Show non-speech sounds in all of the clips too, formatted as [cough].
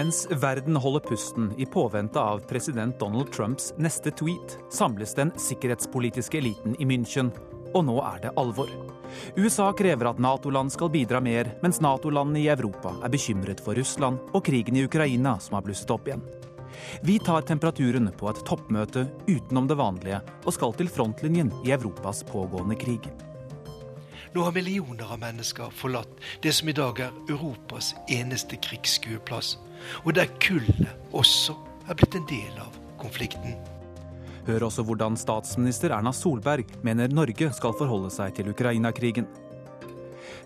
Mens verden holder pusten i påvente av president Donald Trumps neste tweet, samles den sikkerhetspolitiske eliten i München, og nå er det alvor. USA krever at Nato-land skal bidra mer, mens Nato-landene i Europa er bekymret for Russland og krigen i Ukraina som har blusset opp igjen. Vi tar temperaturen på et toppmøte utenom det vanlige og skal til frontlinjen i Europas pågående krig. Nå har millioner av mennesker forlatt det som i dag er Europas eneste krigsskueplass, og der kullet også er blitt en del av konflikten. Hør også hvordan statsminister Erna Solberg mener Norge skal forholde seg til Ukraina-krigen.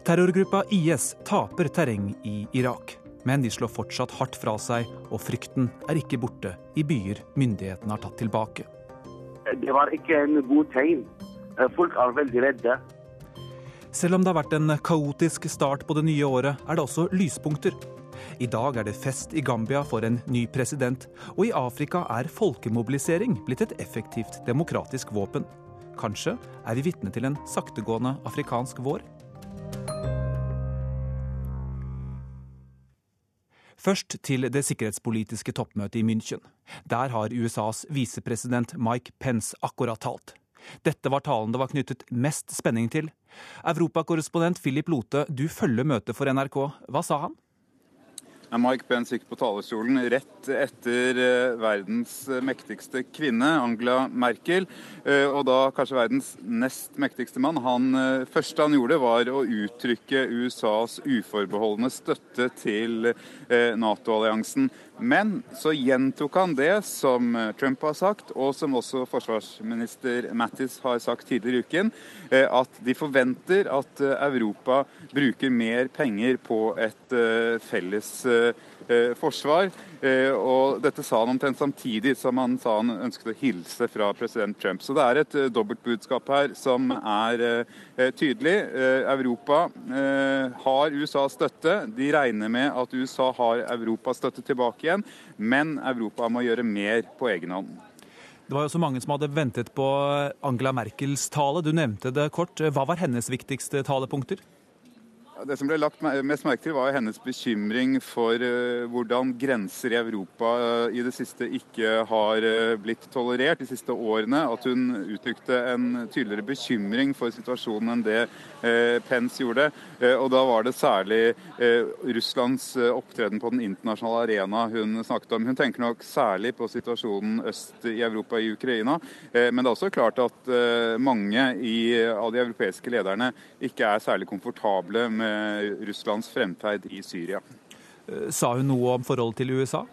Terrorgruppa IS taper terreng i Irak, men de slår fortsatt hardt fra seg, og frykten er ikke borte i byer myndighetene har tatt tilbake. Det var ikke en god tegn. Folk er veldig redde. Selv om det har vært en kaotisk start på det nye året, er det også lyspunkter. I dag er det fest i Gambia for en ny president, og i Afrika er folkemobilisering blitt et effektivt demokratisk våpen. Kanskje er vi vitne til en saktegående afrikansk vår? Først til det sikkerhetspolitiske toppmøtet i München. Der har USAs visepresident Mike Pence akkurat talt. Dette var talen det var knyttet mest spenning til. Europakorrespondent Philip Lote, du følger møtet for NRK. Hva sa han? Mike Pence gikk på talerstolen rett etter eh, verdens mektigste kvinne, Angela Merkel. Eh, og da kanskje verdens nest mektigste mann. Han, eh, første han gjorde, var å uttrykke USAs uforbeholdne støtte til Nato-alliansen. Men så gjentok han det som eh, Trump har sagt, og som også forsvarsminister Mattis har sagt tidligere i uken, eh, at de forventer at eh, Europa bruker mer penger på et felles forsvar. Og dette sa han omtrent samtidig som han sa han ønsket å hilse fra president Trump. Så det er et dobbeltbudskap her som er tydelig. Europa har USAs støtte. De regner med at USA har Europas støtte tilbake igjen, men Europa må gjøre mer på egen hånd. Det var jo så mange som hadde ventet på Angela Merkels tale. Du nevnte det kort. Hva var hennes viktigste talepunkter? Det som ble lagt mest merke til, var hennes bekymring for uh, hvordan grenser i Europa uh, i det siste ikke har uh, blitt tolerert de siste årene. At hun uttrykte en tydeligere bekymring for situasjonen enn det Pence gjorde. og da var det særlig Russlands opptreden på den internasjonale arena hun snakket om. Hun tenker nok særlig på situasjonen øst i Europa, i Ukraina. men det er også klart at mange av de europeiske lederne ikke er særlig komfortable med Russlands fremferd i Syria. Eh, sa hun noe om forholdet til USA?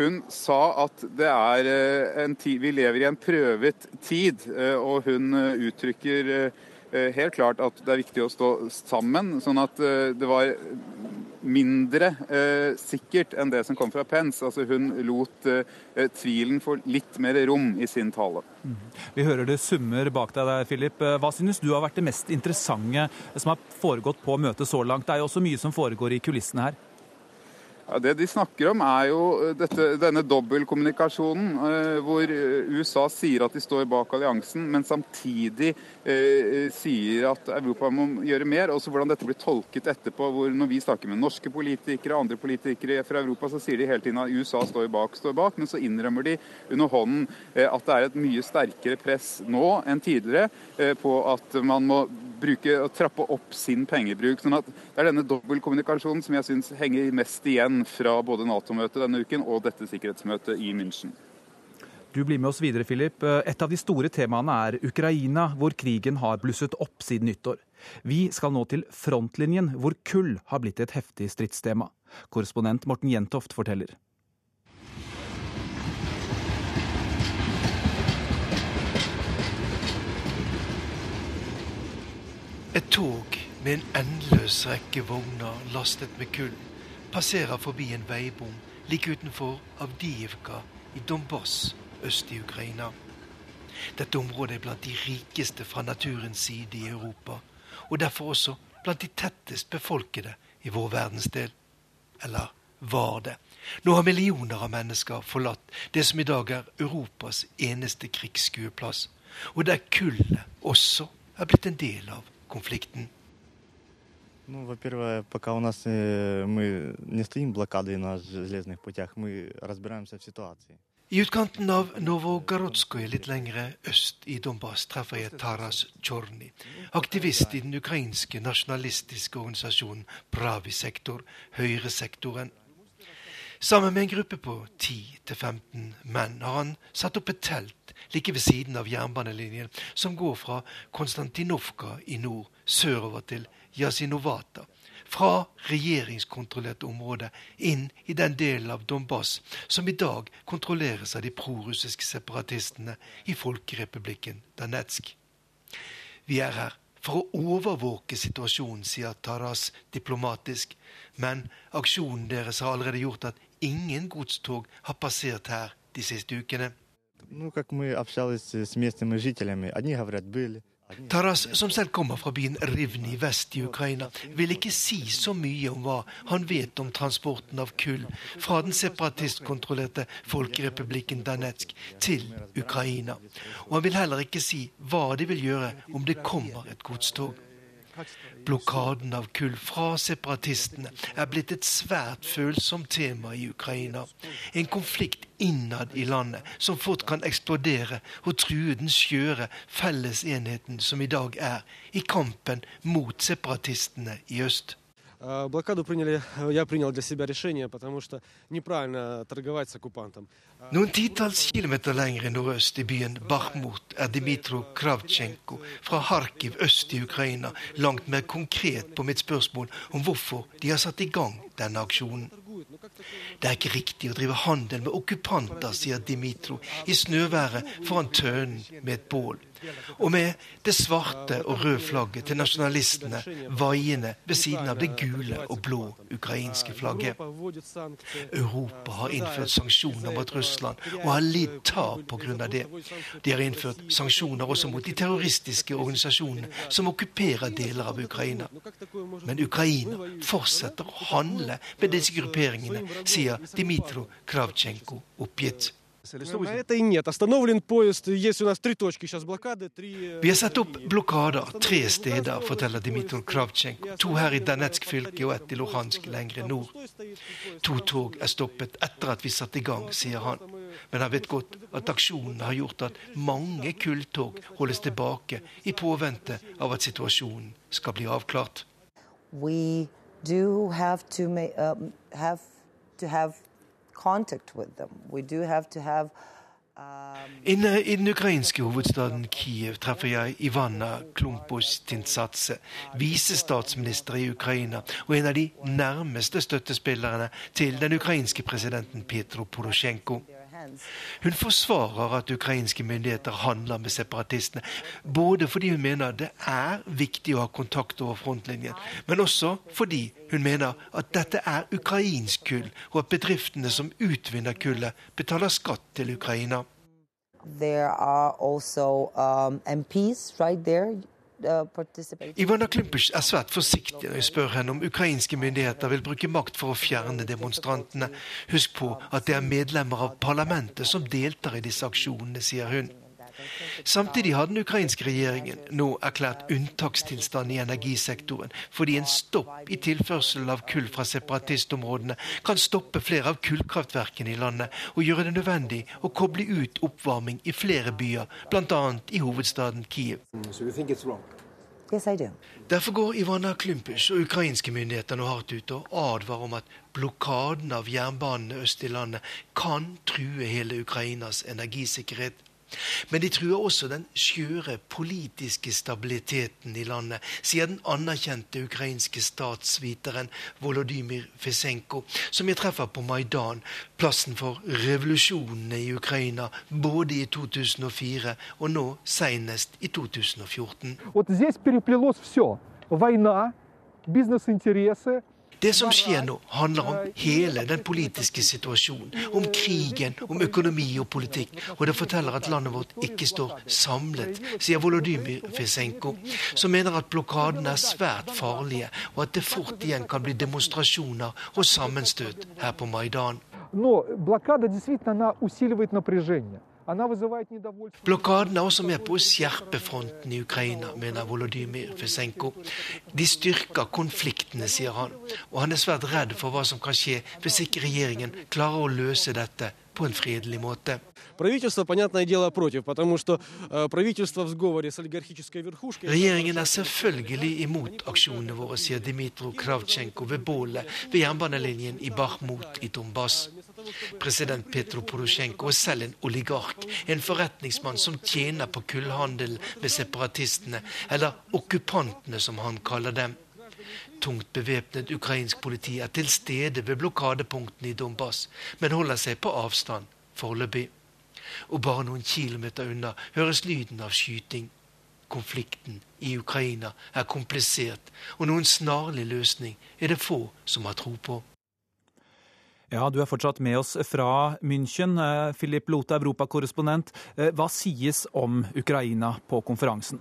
Hun sa at det er eh, en tid, vi lever i en prøvet tid, eh, og hun uttrykker helt klart at det er viktig å stå sammen. Sånn at det var mindre eh, sikkert enn det som kom fra Pence. Altså Hun lot eh, tvilen få litt mer rom i sin tale. Mm. Vi hører det summer bak deg der, Philip. Eh, hva synes du har vært det mest interessante som har foregått på møtet så langt? Det er jo også mye som foregår i kulissene her. Ja, det de snakker om, er jo eh, dette, denne dobbeltkommunikasjonen, eh, hvor eh, USA sier at de står bak alliansen, men samtidig eh, sier at Europa må gjøre mer. Også hvordan dette blir tolket etterpå. hvor Når vi snakker med norske politikere og andre politikere fra Europa, så sier de hele tiden at USA står bak, står bak, men så innrømmer de under hånden eh, at det er et mye sterkere press nå enn tidligere eh, på at man må bruke og trappe opp sin pengebruk. sånn at Det er denne dobbeltkommunikasjonen som jeg syns henger mest igjen fra både Nato-møtet denne uken og dette sikkerhetsmøtet i München. Du blir med oss videre, Philip. Et av de store temaene er Ukraina, hvor krigen har blusset opp siden nyttår. Vi skal nå til frontlinjen, hvor kull har blitt et heftig stridstema. Korrespondent Morten Jentoft forteller. Et tog med en endeløs rekke vogner lastet med kull passerer forbi en veibom like utenfor Avdiivka i Donbass øst i Ukraina. Dette området er blant de rikeste fra naturens side i Europa, og derfor også blant de tettest befolkede i vår verdensdel. Eller var det. Nå har millioner av mennesker forlatt det som i dag er Europas eneste Ну, во-первых, пока у нас э, мы не стоим блокадой на железных путях, мы разбираемся в ситуации. I utkanten av Novogorodskoje, litt lengre øst i Donbas, treffer jeg Taras Tjorny, aktivist i den ukrainske nasjonalistiske organisasjonen Pravi-sektor, høyresektoren. Sammen med en gruppe på 10-15 menn har han satt opp et telt like ved siden av jernbanelinjen som går fra Konstantinovka i nord sørover til Jasinovata fra regjeringskontrollerte områder inn i den delen av Donbas som i dag kontrolleres av de prorussiske separatistene i Folkerepublikken Danetsk. Vi er her for å overvåke situasjonen, sier Taras diplomatisk, men aksjonen deres har allerede gjort at Ingen godstog har passert her de siste ukene. Taras, som selv kommer fra byen Rivni vest i Ukraina, vil ikke si så mye om hva han vet om transporten av kull fra den separatistkontrollerte folkerepublikken Danetsk til Ukraina. Og han vil heller ikke si hva de vil gjøre om det kommer et godstog. Blokaden av kull fra separatistene er blitt et svært følsomt tema i Ukraina. En konflikt innad i landet som fort kan eksplodere og true den skjøre fellesenheten som i dag er i kampen mot separatistene i øst. Блокаду приняли, я принял для себя решение, потому что неправильно торговать с оккупантом. Noen titalls kilometer lenger nordøst i byen Bakhmut er Dmitro Kravtsjenko fra Kharkiv øst i Ukraina langt mer konkret på mitt spørsmål om hvorfor de har satt i gang denne aksjonen. Det er ikke riktig å drive handel med okkupanter, sier Dimitro i snøværet foran tønnen med et bål og med det svarte og røde flagget til nasjonalistene vaiende ved siden av det gule og blå ukrainske flagget. Europa har innført sanksjoner mot Russland og har lidd tap pga. det. De har innført sanksjoner også mot de terroristiske organisasjonene som okkuperer deler av Ukraina. Men Ukraina fortsetter å handle med disse grupperingene, sier Dimitro Kravtsjenko oppgitt. Vi har satt opp blokader tre steder, forteller Dmitrij Kravtsjenko. To her i Danetsk fylke og ett i Luhansk lengre nord. To tog er stoppet etter at vi satte i gang, sier han. Men han vet godt at aksjonen har gjort at mange kulltog holdes tilbake i påvente av at situasjonen skal bli avklart. We do have contact with them. We do have have Inne i den ukrainske hovedstaden Kiev treffer jeg Ivana Klumpos-Tintsatse, visestatsminister i Ukraina og en av de nærmeste støttespillerne til den ukrainske presidenten Petro Porosjenko. Hun forsvarer at ukrainske myndigheter handler med separatistene, både fordi hun mener det er viktig å ha kontakt over frontlinjen, men også fordi hun mener at dette er ukrainsk kull, og at bedriftene som utvinner kullet, betaler skatt til Ukraina. There are also um, MPs right there. Ivana Klimpic er svært forsiktig når jeg spør henne om ukrainske myndigheter vil bruke makt for å fjerne demonstrantene. Husk på at det er medlemmer av parlamentet som deltar i disse aksjonene, sier hun. Samtidig har den ukrainske regjeringen nå erklært unntakstilstand i energisektoren, fordi en stopp i tilførselen av kull fra separatistområdene kan stoppe flere av kullkraftverkene i landet og gjøre det nødvendig å koble ut oppvarming i flere byer, bl.a. i hovedstaden Kiev. Yes, Derfor går Ivana Klympish og ukrainske myndigheter nå hardt ut og advarer om at blokaden av jernbanene øst i landet kan true hele Ukrainas energisikkerhet. Men de truer også den skjøre politiske stabiliteten i landet, sier den anerkjente ukrainske statsviteren Volodymyr Fesenko, som jeg treffer på Maidan, plassen for revolusjonene i Ukraina, både i 2004 og nå senest i 2014. Вот здесь переплелось все. Война, бизнес-интересы, Det som skjer nå, handler om hele den politiske situasjonen. Om krigen, om økonomi og politikk. Og det forteller at landet vårt ikke står samlet, sier Volodymyr Fesenko, som mener at blokadene er svært farlige, og at det fort igjen kan bli demonstrasjoner og sammenstøt her på Maidan. но блокада действительно она усиливает напряжение. Blokaden er også med på å skjerpe fronten i Ukraina, mener Volodymyr Fesenko. De styrker konfliktene, sier han, og han er svært redd for hva som kan skje hvis ikke regjeringen klarer å løse dette på en fredelig måte. Regjeringen er selvfølgelig imot aksjonene våre, sier Dmitro Kravtsjenko ved bålet ved jernbanelinjen i Bakhmut i Donbass. President Petro Porosjenko er selv en oligark, en forretningsmann som tjener på kullhandel med separatistene, eller okkupantene som han kaller dem. Tungt bevæpnet ukrainsk politi er til stede ved blokadepunktene i Donbas, men holder seg på avstand foreløpig. Og bare noen kilometer unna høres lyden av skyting. Konflikten i Ukraina er komplisert, og noen snarlig løsning er det få som har tro på. Ja, Du er fortsatt med oss fra München. Eh, Philip Lote, europakorrespondent. Eh, Hva sies om Ukraina på konferansen?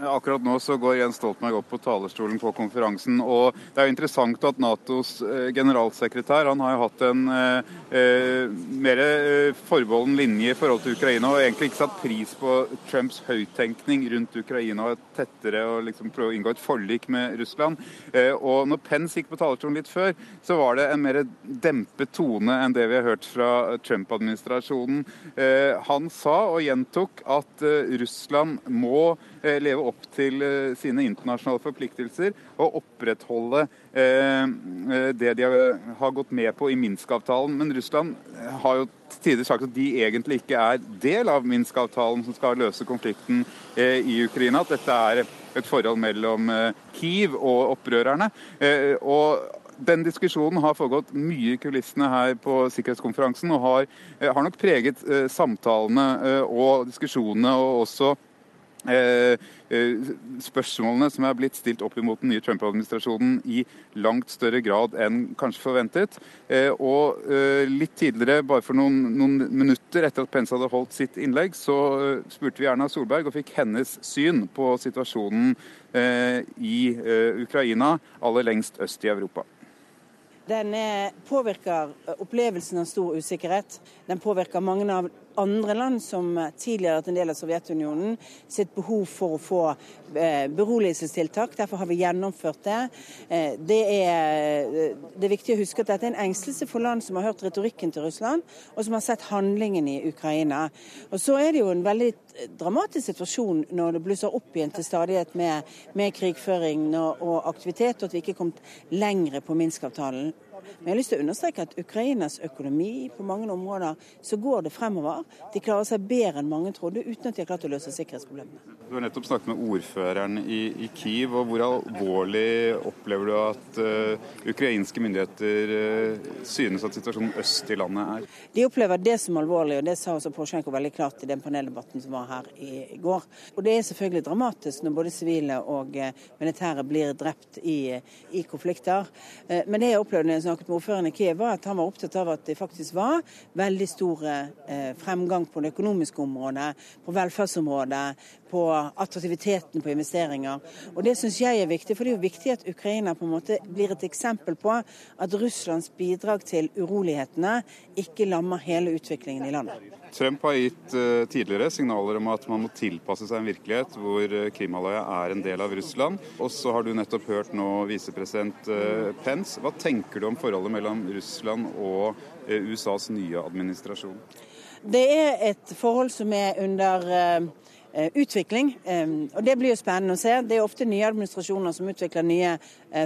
Akkurat nå så går Jens Stoltenberg opp på talerstolen på konferansen. og Det er jo interessant at Natos eh, generalsekretær han har jo hatt en eh, eh, mer eh, forbeholden linje i forhold til Ukraina, og egentlig ikke satt pris på Trumps høyttenkning rundt Ukraina tettere og liksom prøve å inngå et forlik med Russland. Eh, og når Pence gikk på talerstolen litt før, så var det en mer dempet tone enn det vi har hørt fra Trump-administrasjonen. Eh, han sa og gjentok at eh, Russland må eh, leve opp til eh, sine internasjonale forpliktelser og opprettholde eh, eh, det de har, gått med på i Minsk-avtalen. Men Russland eh, har jo til tider sagt at de egentlig ikke er del av Minsk-avtalen som skal løse konflikten eh, i Ukraina. At dette er et forhold mellom eh, Kiev og opprørerne. Eh, og den diskusjonen har foregått mye i kulissene her på sikkerhetskonferansen, og har, eh, har nok preget eh, samtalene eh, og diskusjonene, og også eh, eh, spørsmålene som er blitt stilt opp imot den nye Trump-administrasjonen i langt større grad enn kanskje forventet. Eh, og eh, litt tidligere, bare for noen, noen minutter etter at Pence hadde holdt sitt innlegg, så eh, spurte vi Erna Solberg og fikk hennes syn på situasjonen eh, i eh, Ukraina, aller lengst øst i Europa. Den eh, påvirker eh, opplevelsen av stor usikkerhet. Den påvirker mange av andre land som eh, tidligere har vært en del av Sovjetunionen, sitt behov for å få beroligelsestiltak. Derfor har vi gjennomført det. Det er, det er viktig å huske at dette er en engstelse for land som har hørt retorikken til Russland, og som har sett handlingen i Ukraina. Og Så er det jo en veldig dramatisk situasjon når det blusser opp igjen til stadighet med, med krigføring og aktivitet, og at vi ikke er kommet lengre på Minsk-avtalen. Men jeg har lyst til å understreke at Ukrainas økonomi på mange områder så går det fremover. De klarer seg bedre enn mange trodde, uten at de har klart å løse sikkerhetsproblemene. Du har nettopp snakket med ordføreren i, i Kiev. og Hvor alvorlig opplever du at uh, ukrainske myndigheter uh, synes at situasjonen øst i landet er? De opplever det som alvorlig, og det sa også Porosjenko veldig klart i den paneldebatten som var her i går. Og Det er selvfølgelig dramatisk når både sivile og uh, militære blir drept i, i konflikter. Men det jeg opplevde når jeg snakket med ordføreren i Kiev, var at han var opptatt av at det faktisk var veldig stor fremgang på det økonomiske området, på velferdsområdet, på attraktiviteten på investeringer. Og Det syns jeg er viktig, for det er jo viktig at Ukraina på en måte blir et eksempel på at Russlands bidrag til urolighetene ikke lammer hele utviklingen i landet. Trump har gitt uh, tidligere signaler om at man må tilpasse seg en virkelighet hvor Krimhalvøya er en del av Russland. Og så har du nettopp hørt nå visepresident uh, Pence. Hva tenker du om forholdet mellom Russland og USAs nye administrasjon? Det er et forhold som er under utvikling. Og Det blir jo spennende å se. Det er ofte nye administrasjoner som utvikler nye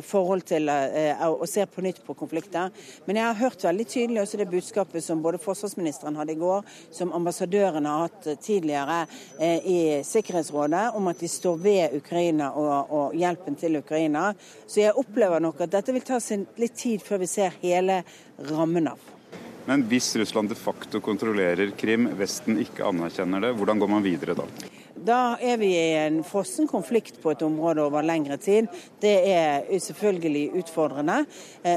forhold til og ser på nytt på konflikter. Men jeg har hørt veldig tydelig også det budskapet som både forsvarsministeren hadde i går, som ambassadøren har hatt tidligere i Sikkerhetsrådet, om at de står ved Ukraina og, og hjelpen til Ukraina. Så jeg opplever nok at dette vil ta sin litt tid før vi ser hele rammen av. Men hvis Russland de facto kontrollerer Krim, Vesten ikke anerkjenner det, hvordan går man videre da? Da er vi i en frossen konflikt på et område over lengre tid. Det er selvfølgelig utfordrende.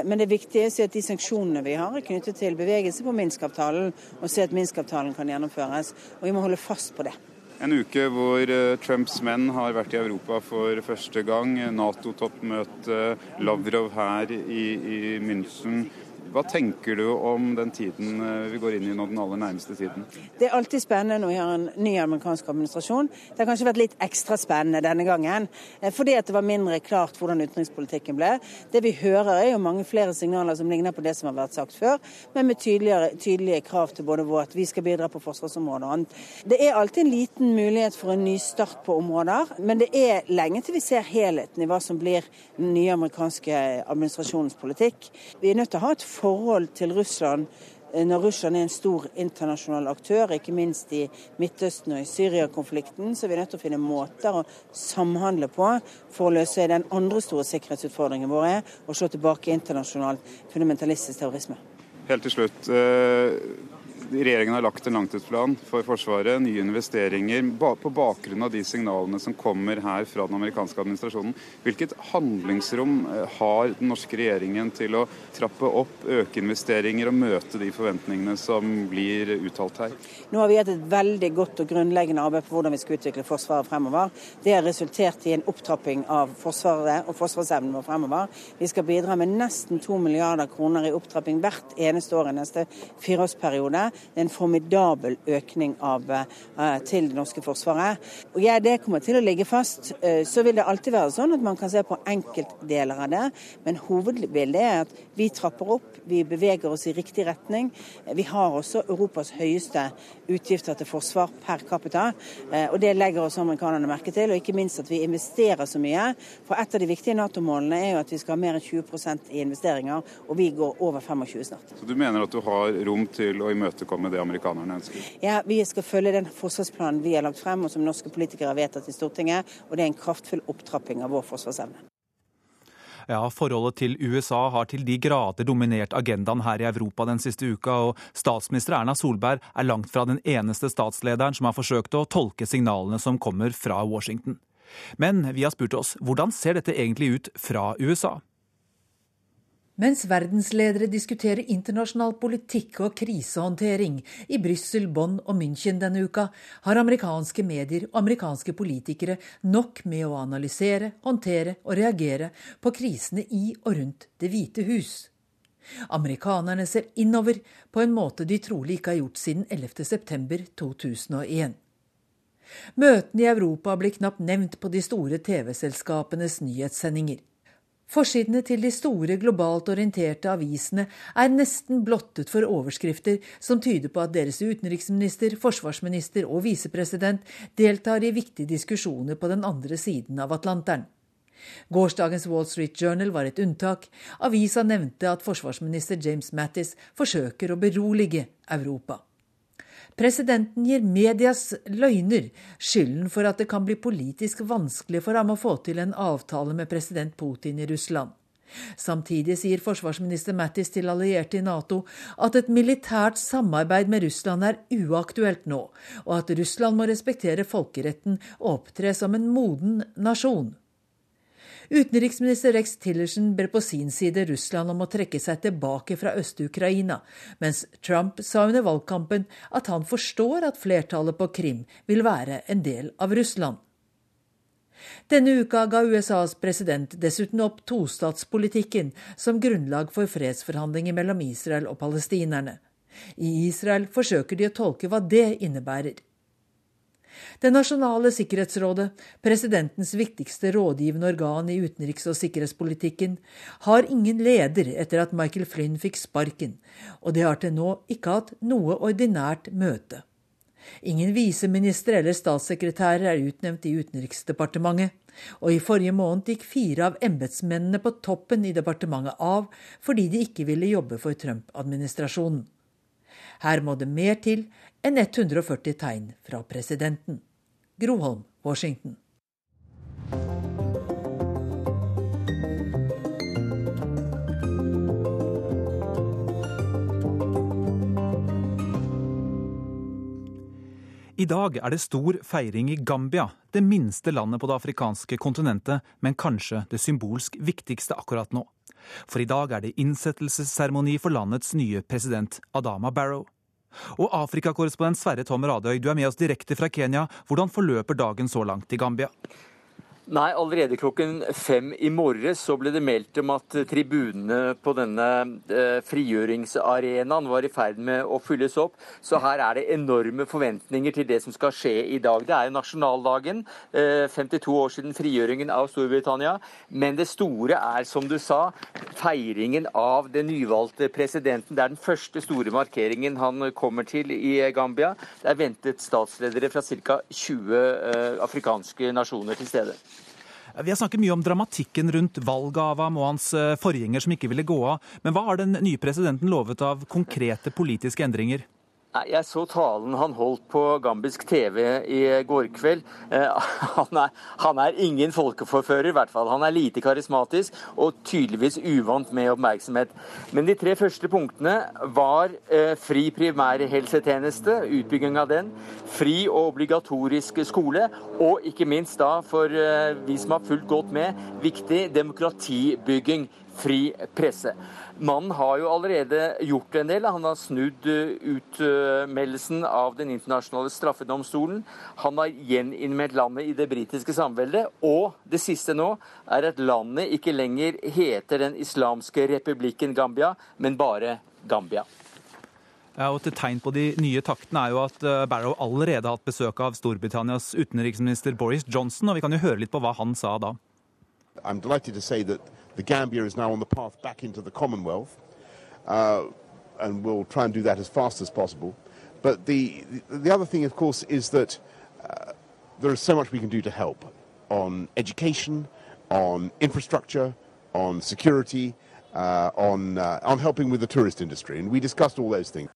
Men det viktige er at de sanksjonene vi har, er knyttet til bevegelse på Minsk-avtalen, og se at Minsk-avtalen kan gjennomføres. Og vi må holde fast på det. En uke hvor Trumps menn har vært i Europa for første gang. Nato-toppmøte, Lavrov her i, i München. Hva tenker du om den tiden eh, vi går inn i nå, den aller nærmeste tiden? Det er alltid spennende når vi har en ny amerikansk administrasjon. Det har kanskje vært litt ekstra spennende denne gangen, eh, fordi at det var mindre klart hvordan utenrikspolitikken ble. Det vi hører er jo mange flere signaler som ligner på det som har vært sagt før, men med tydelige krav til både vår at vi skal bidra på forsvarsområdet og annet. Det er alltid en liten mulighet for en ny start på områder, men det er lenge til vi ser helheten i hva som blir den nye amerikanske administrasjonens politikk. Vi er nødt til å ha et forhold til Russland eh, når Russland er en stor internasjonal aktør, ikke minst i Midtøsten og i Syria-konflikten, så er vi nødt til å finne måter å samhandle på for å løse den andre store sikkerhetsutfordringen vår, er å slå tilbake internasjonal fundamentalistisk terrorisme. Helt til slutt. Regjeringen har lagt en langtidsplan for Forsvaret, nye investeringer. På bakgrunn av de signalene som kommer her fra den amerikanske administrasjonen, hvilket handlingsrom eh, har den norske regjeringen til å trappe opp, øke investeringer og møte de forventningene som blir uttalt her? Nå har vi hatt et veldig godt og grunnleggende arbeid på hvordan vi skal utvikle Forsvaret fremover. Det har resultert i en opptrapping av Forsvaret og forsvarsevnen vår fremover. Vi skal bidra med nesten to milliarder kroner i opptrapping hvert eneste år i neste fireårsperiode. Det er en formidabel økning av, uh, til det norske forsvaret. Og ja, Det kommer til å ligge fast. Uh, så vil det alltid være sånn at man kan se på enkeltdeler av det, men hovedbildet er at vi trapper opp, vi beveger oss i riktig retning. Vi har også Europas høyeste utgifter til forsvar per capita, uh, og det legger oss amerikanerne merke til. Og ikke minst at vi investerer så mye. For et av de viktige Nato-målene er jo at vi skal ha mer enn 20% i investeringer, og vi går over 25 snart. Så du mener at du har rom til å imøte imøtekomme det amerikanerne ønsker? Ja, Vi skal følge den forsvarsplanen vi har lagt frem, og som norske politikere har vedtatt i Stortinget. Og det er en kraftfull opptrapping av vår forsvarsevne. Ja, Forholdet til USA har til de grader dominert agendaen her i Europa den siste uka, og statsminister Erna Solberg er langt fra den eneste statslederen som har forsøkt å tolke signalene som kommer fra Washington. Men vi har spurt oss hvordan ser dette egentlig ut fra USA? Mens verdensledere diskuterer internasjonal politikk og krisehåndtering i Brussel, Bonn og München denne uka, har amerikanske medier og amerikanske politikere nok med å analysere, håndtere og reagere på krisene i og rundt Det hvite hus. Amerikanerne ser innover på en måte de trolig ikke har gjort siden 11.9.2001. Møtene i Europa blir knapt nevnt på de store TV-selskapenes nyhetssendinger. Forsidene til de store globalt orienterte avisene er nesten blottet for overskrifter som tyder på at deres utenriksminister, forsvarsminister og visepresident deltar i viktige diskusjoner på den andre siden av Atlanteren. Gårsdagens Wall Street Journal var et unntak. Avisa nevnte at forsvarsminister James Mattis forsøker å berolige Europa. Presidenten gir medias løgner skylden for at det kan bli politisk vanskelig for ham å få til en avtale med president Putin i Russland. Samtidig sier forsvarsminister Mattis til allierte i Nato at et militært samarbeid med Russland er uaktuelt nå, og at Russland må respektere folkeretten og opptre som en moden nasjon. Utenriksminister Rex Tillerson ber på sin side Russland om å trekke seg tilbake fra Øst-Ukraina, mens Trump sa under valgkampen at han forstår at flertallet på Krim vil være en del av Russland. Denne uka ga USAs president dessuten opp tostatspolitikken som grunnlag for fredsforhandlinger mellom Israel og palestinerne. I Israel forsøker de å tolke hva det innebærer. Det nasjonale sikkerhetsrådet, presidentens viktigste rådgivende organ i utenriks- og sikkerhetspolitikken, har ingen leder etter at Michael Flynn fikk sparken, og det har til nå ikke hatt noe ordinært møte. Ingen viseministre eller statssekretærer er utnevnt i Utenriksdepartementet, og i forrige måned gikk fire av embetsmennene på toppen i departementet av fordi de ikke ville jobbe for Trump-administrasjonen. Her må det mer til enn 140 tegn fra presidenten. Groholm, Washington. I dag er det stor feiring i Gambia, det minste landet på det afrikanske kontinentet, men kanskje det symbolsk viktigste akkurat nå. For i dag er det innsettelsesseremoni for landets nye president, Adama Barrow. Og Afrikakorrespondent Sverre Tom Radøy, du er med oss direkte fra Kenya. Hvordan forløper dagen så langt i Gambia? Nei, allerede klokken fem i morges så ble det meldt om at tribunene på denne eh, frigjøringsarenaen var i ferd med å fylles opp. Så her er det enorme forventninger til det som skal skje i dag. Det er jo nasjonaldagen, eh, 52 år siden frigjøringen av Storbritannia. Men det store er, som du sa, feiringen av den nyvalgte presidenten. Det er den første store markeringen han kommer til i Gambia. Det er ventet statsledere fra ca. 20 eh, afrikanske nasjoner til stede. Vi har snakket mye om dramatikken rundt valget av ham og hans eh, forgjenger som ikke ville gå av. Men hva har den nye presidenten lovet av konkrete politiske endringer? Jeg så talen han holdt på gambisk TV i går kveld. Eh, han er, han er, ingen folkeforfører, i hvert fall. Han er lite karismatisk og tydeligvis uvant med oppmerksomhet. Men de tre første punktene var eh, fri primærhelsetjeneste, utbygging av den, fri og obligatorisk skole, og ikke minst da, for eh, vi som har fulgt godt med, viktig demokratibygging fri presse. Mannen har jo allerede gjort en del. Han har snudd eh, utmeldelsen av Den internasjonale straffedomstolen. Han har gjeninnmeldt landet i det britiske samveldet. Og det siste nå er at landet ikke lenger heter Den islamske republikken Gambia, men bare Gambia. Ja, og Et tegn på de nye taktene er jo at eh, Barrow allerede har hatt besøk av Storbritannias utenriksminister Boris Johnson, og vi kan jo høre litt på hva han sa da. I'm delighted to say that the Gambia is now on the path back into the Commonwealth, uh, and we'll try and do that as fast as possible. But the, the other thing, of course, is that uh, there is so much we can do to help on education, on infrastructure, on security, uh, on, uh, on helping with the tourist industry. And we discussed all those things.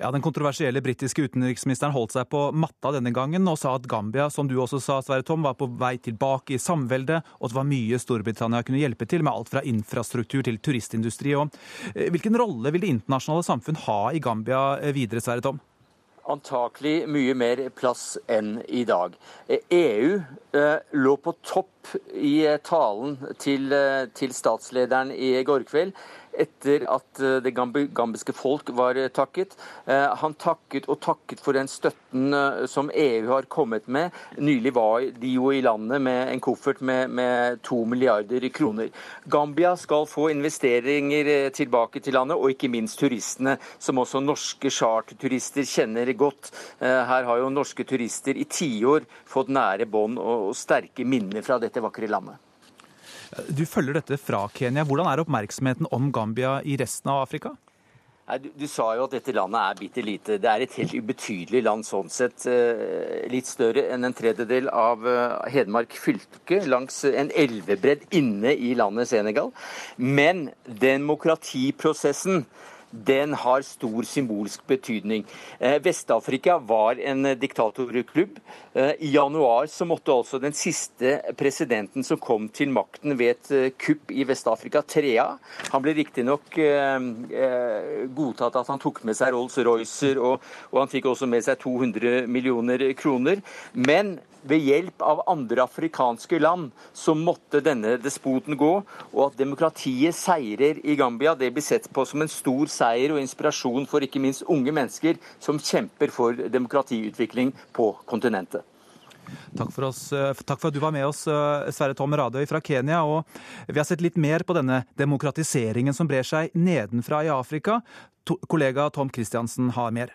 Ja, Den kontroversielle britiske utenriksministeren holdt seg på matta denne gangen og sa at Gambia, som du også sa, Sverre Tom, var på vei tilbake i samveldet, og at det var mye Storbritannia kunne hjelpe til med alt fra infrastruktur til turistindustri. Og eh, hvilken rolle vil det internasjonale samfunn ha i Gambia eh, videre, Sverre Tom? Antakelig mye mer plass enn i dag. EU eh, lå på topp i talen til, til statslederen i går kveld etter at eh, det gambiske folk var eh, takket. Eh, han takket og takket for den støtten som EU har kommet med. Nylig var de jo i landet med en koffert med, to milliarder kroner. Gambia skal få investeringer tilbake til landet, og ikke minst turistene, som også norske charterturister kjenner godt. Her har jo norske turister i tiår fått nære bånd og sterke minner fra dette vakre landet. Du følger dette fra Kenya. Hvordan er oppmerksomheten om Gambia i resten av Afrika? Du, du, sa jo at dette landet er bitte lite. Det er et helt ubetydelig land sånn sett. Eh, litt større enn en tredjedel av eh, Hedmark fylke, langs en elvebredd inne i landet Senegal. Men demokratiprosessen den har stor symbolsk betydning. Eh, Vest-Afrika var en diktatorklubb. Eh, I januar så måtte altså den siste presidenten som kom til makten ved et eh, kupp i Vest-Afrika, Trea Han ble riktignok godtatt at han tok med seg Rolls-Roycer, og, han fikk også med seg 200 millioner kroner. Men ved hjelp av andre afrikanske land så måtte denne despoten gå, og at demokratiet seirer i Gambia, det blir sett på som en stor seier og inspirasjon for ikke minst unge mennesker som kjemper for demokratiutvikling på kontinentet. Takk for, oss, eh, takk for, at du var med oss, eh, Sverre Tom Radøy fra Kenya. og Vi har sett litt mer på denne demokratiseringen som brer seg nedenfra i Afrika. To, kollega Tom Christiansen har mer.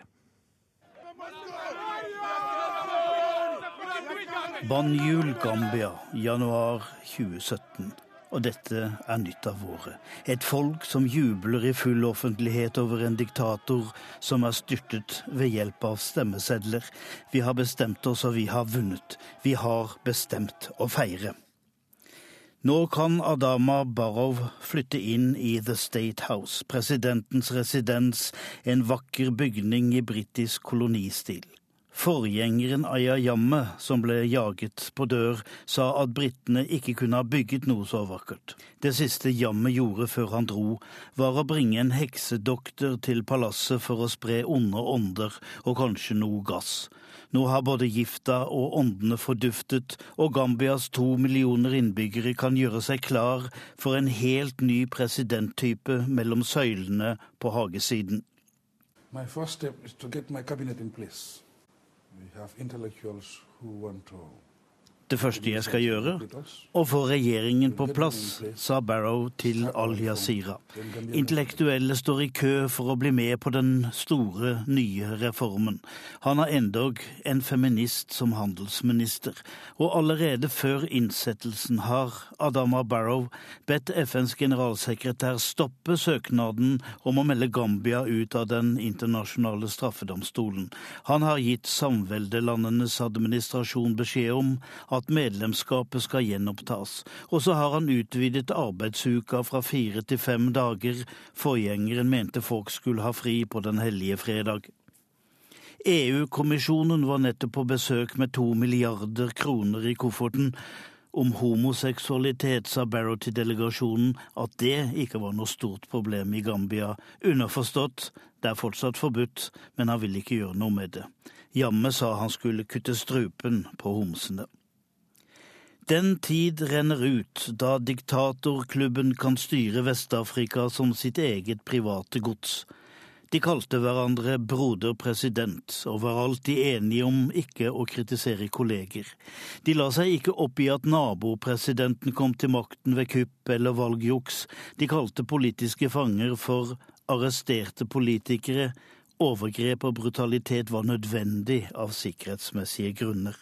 Banjul Gambia, januar 2017. Og dette er nytt av året. Et folk som jubler i full offentlighet over en diktator som er styrtet ved hjelp av stemmesedler. Vi har bestemt oss, og vi har vunnet. Vi har bestemt å feire. Nå kan Adama Barrow flytte inn i The State House, presidentens residens, en vakker bygning i britisk kolonistil. Forgjengeren Ayayamme, som ble jaget på dør, sa at britene ikke kunne ha bygget noe så vakkert. Det siste Jamme gjorde før han dro, var å bringe en heksedoktor til palasset for å spre onde ånder og kanskje noe gass. Nå har både gifta og åndene forduftet, og Gambias to millioner innbyggere kan gjøre seg klar for en helt ny presidenttype mellom søylene på hagesiden. My first step is to get my cabinet in. We have intellectuals who want to Det første jeg skal gjøre, å få regjeringen på plass, sa Barrow til Al-Yazira. Intellektuelle står i kø for å bli med på den store, nye reformen. Han har endog en feminist som handelsminister. Og allerede før innsettelsen har Adama Barrow bedt FNs generalsekretær stoppe søknaden om å melde Gambia ut av den internasjonale straffedomstolen. Han har gitt samveldelandenes administrasjon beskjed om at medlemskapet skal gjenopptas. Og så har han utvidet arbeidsuka fra fire til fem dager. Forgjengeren mente folk skulle ha fri på den hellige fredag. EU-kommisjonen var nettopp på besøk med to milliarder kroner i kofferten. Om homoseksualitet sa Barrow til delegasjonen at det ikke var noe stort problem i Gambia. Underforstått, det er fortsatt forbudt, men han vil ikke gjøre noe med det. Jamme sa han skulle kutte strupen på homsene. Den tid renner ut da diktatorklubben kan styre Vest-Afrika som sitt eget private gods. De kalte hverandre broder president, og var alltid enige om ikke å kritisere kolleger. De la seg ikke opp i at nabopresidenten kom til makten ved kupp eller valgjuks. De kalte politiske fanger for arresterte politikere. Overgrep og brutalitet var nødvendig av sikkerhetsmessige grunner.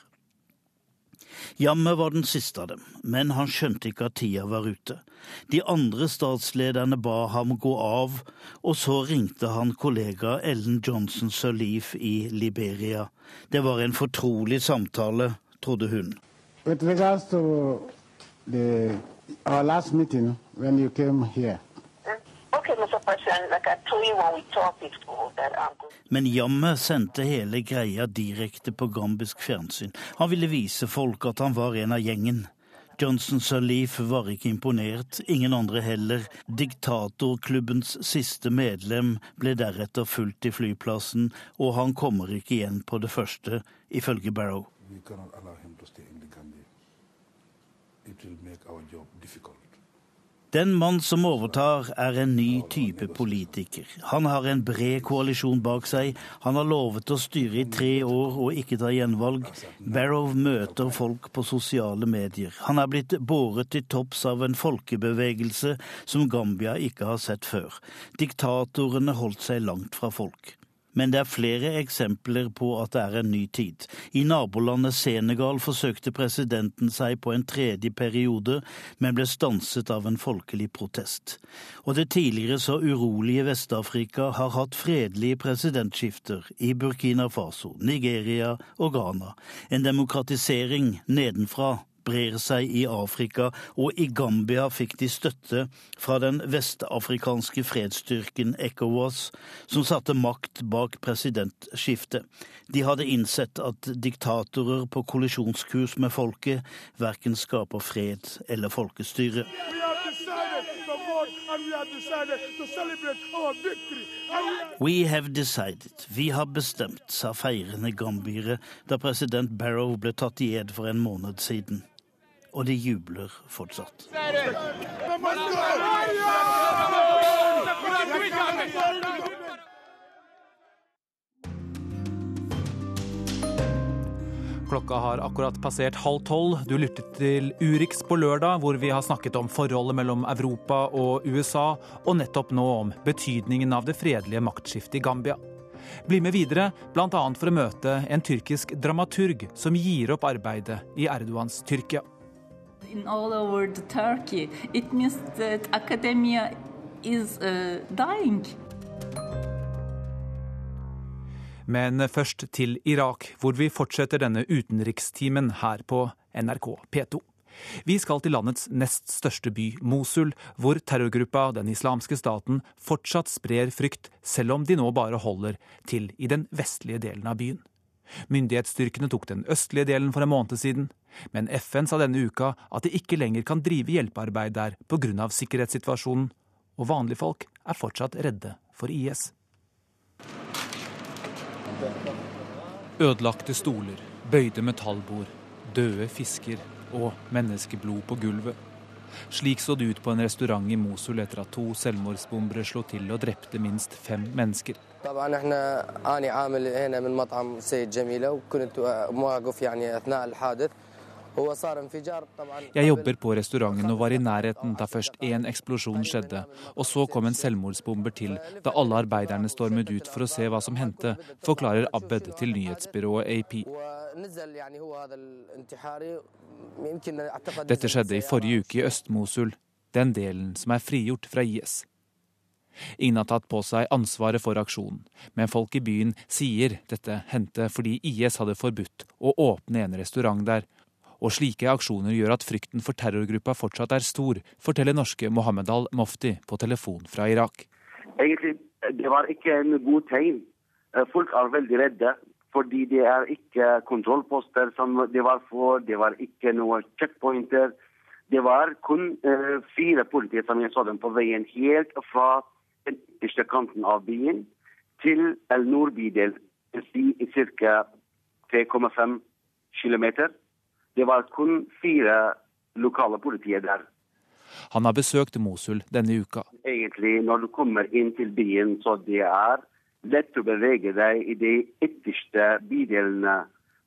Jamme var den siste av dem, men han skjønte ikke at tida var ute. De andre statslederne ba ham gå av, og så ringte han kollega Ellen Johnson Sirleaf i Liberia. Det var en fortrolig samtale, trodde hun. With regards to the, our last meeting when you came Men jammen sendte hele greia direkte på gambisk fjernsyn. Han ville vise folk at han var en av gjengen. Johnson Sirleaf var ikke imponert, ingen andre heller. Diktatorklubbens siste medlem ble deretter fulgt i flyplassen, og han kommer ikke igjen på det første, ifølge Barrow. We cannot allow him to stay in the Gambia. It will make our job difficult. Den mann som overtar, er en ny type politiker. Han har en bred koalisjon bak seg. Han har lovet å styre i tre år og ikke ta gjenvalg. Barrow møter folk på sosiale medier. Han er blitt båret til topps av en folkebevegelse som Gambia ikke har sett før. Diktatorene holdt seg langt fra folk. Men det er flere eksempler på at det er en ny tid. I nabolandet Senegal forsøkte presidenten seg på en tredje periode, men ble stanset av en folkelig protest. Og det tidligere så urolige Vest-Afrika har hatt fredelige presidentskifter i Burkina Faso, Nigeria og Ghana. En demokratisering nedenfra brer seg i Afrika, og i Gambia fikk de støtte fra den vestafrikanske fredsstyrken ECOWAS, som satte makt bak presidentskiftet. De hadde innsett at diktatorer på kollisjonskurs med folket verken skaper fred eller folkestyre. We have decided. Vi har bestemt, sa feirende gambiere da president Barrow ble tatt i ed for en måned siden. Og de jubler fortsatt. Klokka har akkurat passert halv tolv. Du lyttet til Urix på lørdag, hvor vi har snakket om forholdet mellom Europa og USA, og nettopp nå om betydningen av det fredelige maktskiftet i Gambia. Bli med videre, bl.a. for å møte en tyrkisk dramaturg som gir opp arbeidet i Erdogans Tyrkia. In all over Turkey. It means that academia is uh, dying. Men først til Irak, hvor vi fortsetter denne utenrikstimen her på NRK P2. Vi skal til landets nest største by, Mosul, hvor terrorgruppa Den islamske staten fortsatt sprer frykt, selv om de nå bare holder til i den vestlige delen av byen. Myndighetsstyrkene tok den østlige delen for en måned siden, men FN sa denne uka at de ikke lenger kan drive hjelpearbeid der pga. sikkerhetssituasjonen, og vanlige folk er fortsatt redde for IS. Ødelagte stoler, bøyde metallbord, døde fisker og menneskeblod på gulvet. Slik så det ut på en restaurant i Mosul etter at to selvmordsbombere slo til og drepte minst fem mennesker. Jeg jobber på restauranten og var i nærheten da først én eksplosjon skjedde, og så kom en selvmordsbomber til da alle arbeiderne stormet ut for å se hva som hendte, forklarer Abed til nyhetsbyrået AP. Dette skjedde i forrige uke i Øst-Mosul, den delen som er frigjort fra IS. Ingen har tatt på seg ansvaret for aksjonen, men folk i byen sier dette hendte fordi IS hadde forbudt å åpne en restaurant der, og slike aksjoner gjør at frykten for terrorgruppa fortsatt er stor, forteller norske Mohammed al-Mofti på telefon fra Irak. Egentlig, det var ikke en god tegn. Eh, folk er veldig redde. Fordi det er ikke kontrollposter som det var for, det var ikke noen checkpointer. Det var kun uh, fire politier som jeg så dem på veien helt fra den ytterste kanten av byen til El Nord-bydel, i ca. 3,5 km. Det var kun fire lokale politier der. Han har besøkt Mosul denne uka. Egentlig, når du kommer inn til byen, så det er lett å bevege deg i de ytterste bydelene.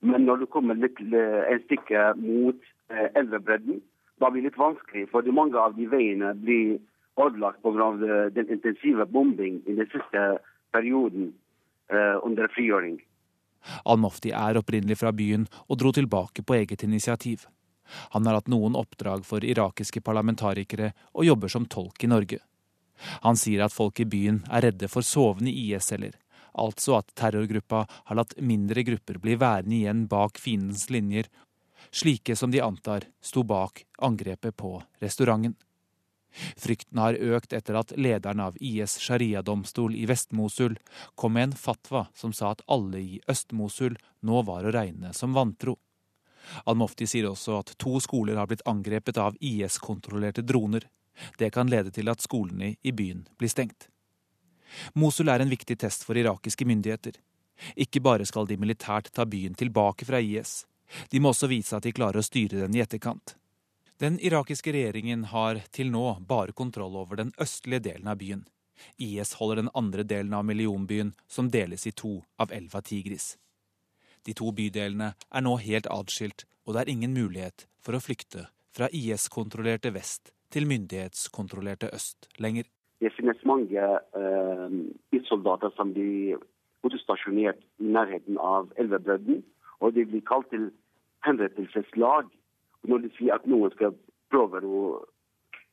Men når du kommer litt en stykke mot eh, elvebredden, da blir det litt vanskelig. For mange av de veiene blir ødelagt pga. den intensive bombing i den siste perioden eh, under frigjøring. Al-Mofti er opprinnelig fra byen og dro tilbake på eget initiativ. Han har hatt noen oppdrag for irakiske parlamentarikere og jobber som tolk i Norge. Han sier at folk i byen er redde for sovende IS-celler, altså at terrorgruppa har latt mindre grupper bli værende igjen bak fiendens linjer, slike som de antar sto bak angrepet på restauranten. Frykten har økt etter at lederen av IS sharia-domstol i Vest-Mosul kom med en fatwa som sa at alle i Øst-Mosul nå var å regne som vantro. Al-Mofti sier også at to skoler har blitt angrepet av IS-kontrollerte droner. Det kan lede til at skolene i byen blir stengt. Mosul er en viktig test for irakiske myndigheter. Ikke bare skal de militært ta byen tilbake fra IS, de må også vise at de klarer å styre den i etterkant. Den irakiske regjeringen har til nå bare kontroll over den østlige delen av byen. IS holder den andre delen av millionbyen, som deles i to av elva Tigris. De to bydelene er nå helt atskilt, og det er ingen mulighet for å flykte fra IS-kontrollerte vest til myndighetskontrollerte øst lenger. Det finnes mange uh, soldater som blir utstasjonert i nærheten av elvebredden, og de blir kalt til henrettelseslag sier at noen skal prøve å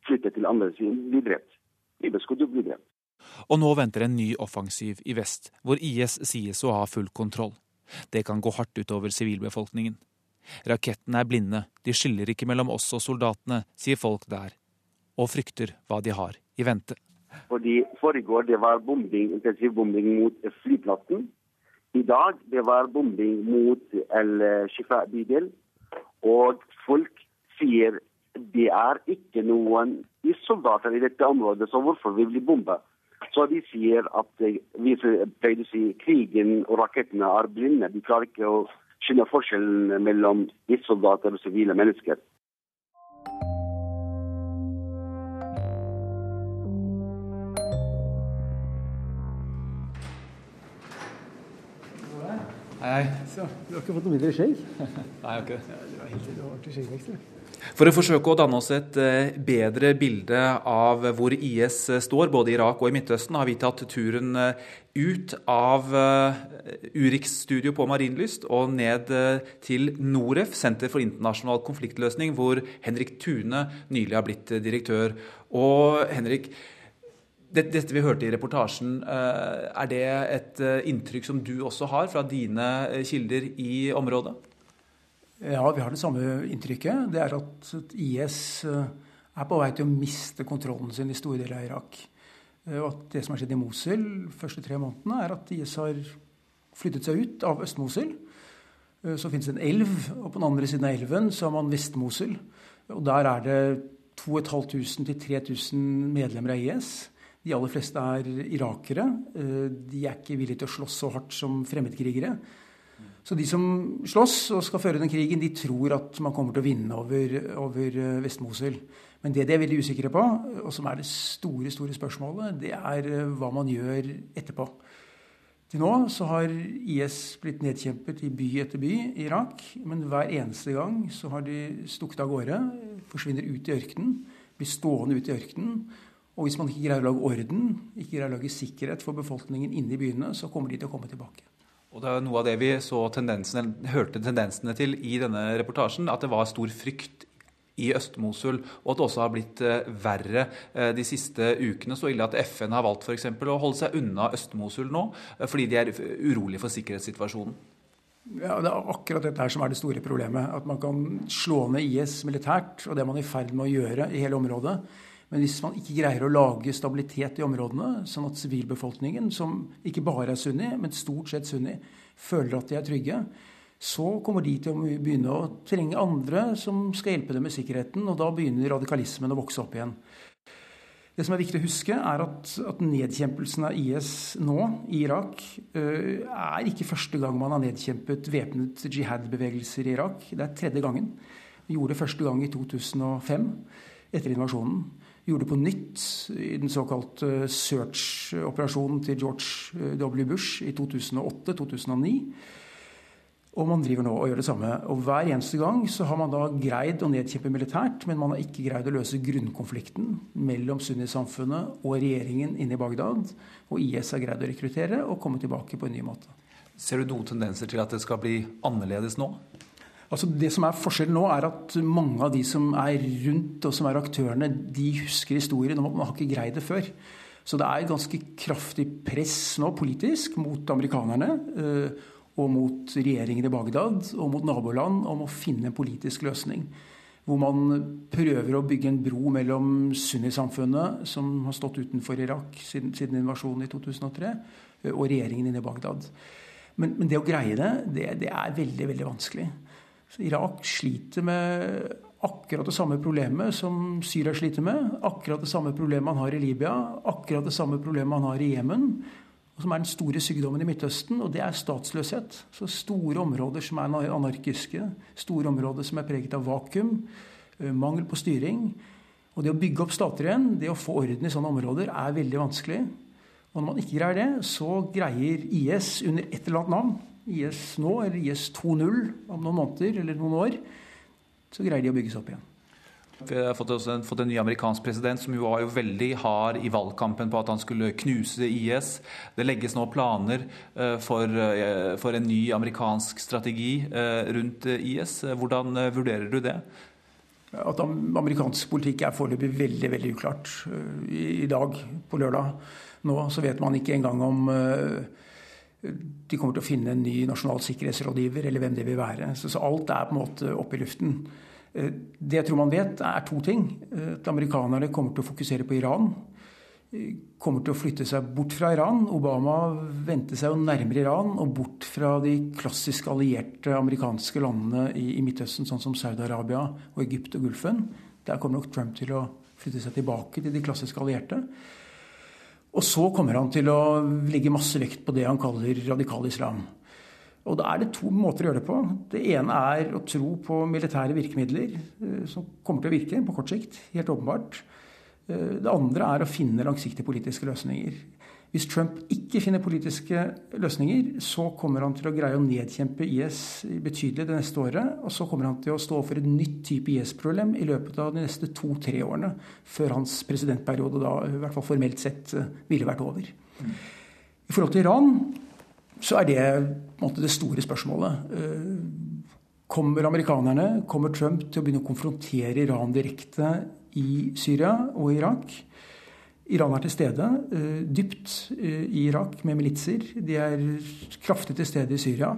flytte til andre siden, blir drept. Bibelskudd blir drept. Og nå venter en ny offensiv i vest, hvor IS sies å ha full kontroll. Det kan gå hardt utover sivilbefolkningen. Rakettene er blinde, de skiller ikke mellom oss og soldatene, sier folk der, og frykter hva de har i vente. Fordi Foregår det var bombing, intensiv bombing mot flyplassen. I dag det var bombing mot El-Shifa bydel. Og folk sier det er ikke noen soldater i dette området, så hvorfor vil blir bombe? Så de sier at vi pleide å si krigen og rakettene er blinde. De klarer ikke å skjønne forskjellen mellom soldater og sivile mennesker. Hei. Så, du har ikke fått noe mindre skjegg? [laughs] Nei, jeg har ikke det. Ja, du har helt du har til skjeggvekst, For å forsøke å danne oss et eh, bedre bilde av hvor IS eh, står, både i Irak og i Midtøsten, har vi tatt turen eh, ut av Urix studio på Marienlyst og ned til Noref, Senter for internasjonal konfliktløsning, hvor Henrik Tune nylig har blitt direktør. Og Henrik, dette vi hørte i reportasjen, eh, er det et eh, inntrykk som du også har fra dine eh, kilder i området? Ja, vi har det samme inntrykket. Det er at IS er på vei til å miste kontrollen sin i store deler av Irak. Og at det som har skjedd i Mosul de første tre månedene, er at IS har flyttet seg ut av Øst-Mosul. Så finnes det en elv, og på den andre siden av elven så har man Vest-Mosul. Og der er det 2500 til 3000 medlemmer av IS. De aller fleste er irakere. Eh, de er ikke villige til å slåss så hardt som fremmedkrigere. Så de som slåss og skal føre den krigen, de tror at man kommer til å vinne over, over eh, Vest-Mosul. Men det de er veldig usikre på, og som er det store store spørsmålet, det er eh, hva man gjør etterpå. Til nå så har IS blitt nedkjempet i by etter by i Irak. Men hver eneste gang så har de stukket av gårde, forsvinner ut i ørkenen, blir stående ute i ørkenen. Og hvis man ikke greier å lage orden, ikke greier å lage sikkerhet for befolkningen inne i byene, så kommer de til å komme tilbake. Og det er Noe av det vi så tendensene, hørte tendensene til i denne reportasjen, at det var stor frykt i Øst-Mosul, og at det også har blitt eh, verre eh, de siste ukene. Så ille at FN har valgt for eksempel, å holde seg unna Øst-Mosul nå, eh, fordi de er urolige for sikkerhetssituasjonen. Ja, Det er akkurat dette her som er det store problemet. At man kan slå ned IS militært, og det er man i ferd med å gjøre i hele området. Men hvis man ikke greier å lage stabilitet i områdene, sånn at sivilbefolkningen, som ikke bare er sunni, men stort sett sunni, føler at de er trygge, så kommer de til å begynne å trenge andre som skal hjelpe dem med sikkerheten, og da begynner radikalismen å vokse opp igjen. Det som er viktig å huske, er at, at nedkjempelsen av IS nå i Irak uh, er ikke første gang man har nedkjempet væpnet jihad-bevegelser i Irak. Det er tredje gangen. Vi gjorde det første gang i 2005, etter invasjonen. Gjorde på nytt i den såkalte search-operasjonen til George W. Bush i 2008-2009. Og man driver nå og gjør det samme. Og Hver eneste gang så har man da greid å nedkjempe militært, men man har ikke greid å løse grunnkonflikten mellom sunnisamfunnet og regjeringen inne i Bagdad. Og IS har greid å rekruttere og komme tilbake på en ny måte. Ser du noen tendenser til at det skal bli annerledes nå? Altså Det som er Forskjellen nå er at mange av de som er rundt og som er aktørene, de husker historien. og Man har ikke greid det før. Så det er ganske kraftig press nå politisk mot amerikanerne eh, og mot regjeringen i Bagdad og mot naboland om å finne en politisk løsning. Hvor man prøver å bygge en bro mellom sunnisamfunnet, som har stått utenfor Irak siden, siden invasjonen i 2003, og regjeringen inne i Bagdad. Men, men det å greie det, det, det, er veldig, veldig vanskelig. Irak sliter med akkurat det samme problemet som Syria sliter med. Akkurat det samme problemet man har i Libya, akkurat det samme problemet man har i Jemen som er den store sykdommen i Midtøsten, og det er statsløshet. Så store områder som er anarkiske, store områder som er preget av vakuum, mangel på styring. Og det å bygge opp stater igjen, det å få orden i sånne områder, er veldig vanskelig. Og når man ikke greier det, så greier IS under et eller annet navn, IS nå eller IS 2.0 om noen måneder eller noen år, så greier de å bygges opp igjen. Vi har fått, en, fått en ny amerikansk president som jo var jo veldig hard i valgkampen på at han skulle knuse IS. Det legges nå planer eh, for, eh, for en ny amerikansk strategi eh, rundt IS. Hvordan vurderer du det? At amerikansk politikk er foreløpig veldig veldig uklart. I, dag, på lørdag, nå så vet man ikke engang om de kommer til å finne en ny nasjonal sikkerhetsrådgiver, eller hvem det vil være. Så, så alt er på en måte oppe i luften. Eh, det jeg tror man vet, er to ting. Eh, at amerikanerne kommer til å fokusere på Iran. Eh, kommer til å flytte seg bort fra Iran. Obama vendte seg jo nærmere Iran og bort fra de klassisk allierte amerikanske landene i, i Midtøsten, sånn som Saudi-Arabia og Egypt og Gulfen. Der kommer nok Trump til å flytte seg tilbake til de klassiske allierte. Og så kommer han til å legge masse vekt på det han kaller radikal islam. Og Da er det to måter å gjøre det på. Det ene er å tro på militære virkemidler eh, som kommer til å virke på kort sikt. Helt åpenbart. Eh, det andre er å finne langsiktige politiske løsninger. Hvis Trump ikke finner politiske løsninger, så kommer han til å greie å nedkjempe IS betydelig det neste året. Og så kommer han til å stå for et nytt type IS-problem i løpet av de neste to-tre årene. Før hans presidentperiode da i hvert fall formelt sett eh, ville vært over. I forhold til Iran så er det måte, det store spørsmålet. Eh, kommer amerikanerne, kommer Trump til å begynne å konfrontere Iran direkte i Syria og Irak? Iran er til stede uh, dypt uh, i Irak med militser. De er kraftig til stede i Syria.